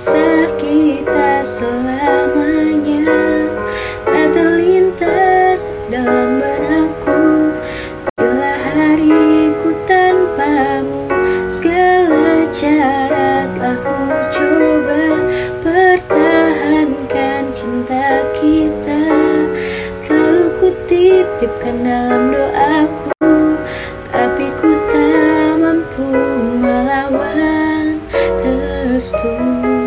Kisah kita selamanya. Tak terlintas dalam benakku. Bila hariku tanpamu Segala cara telah ku coba. Pertahankan cinta kita. Selalu ku titipkan dalam doaku. Tapi ku tak mampu melawan restu.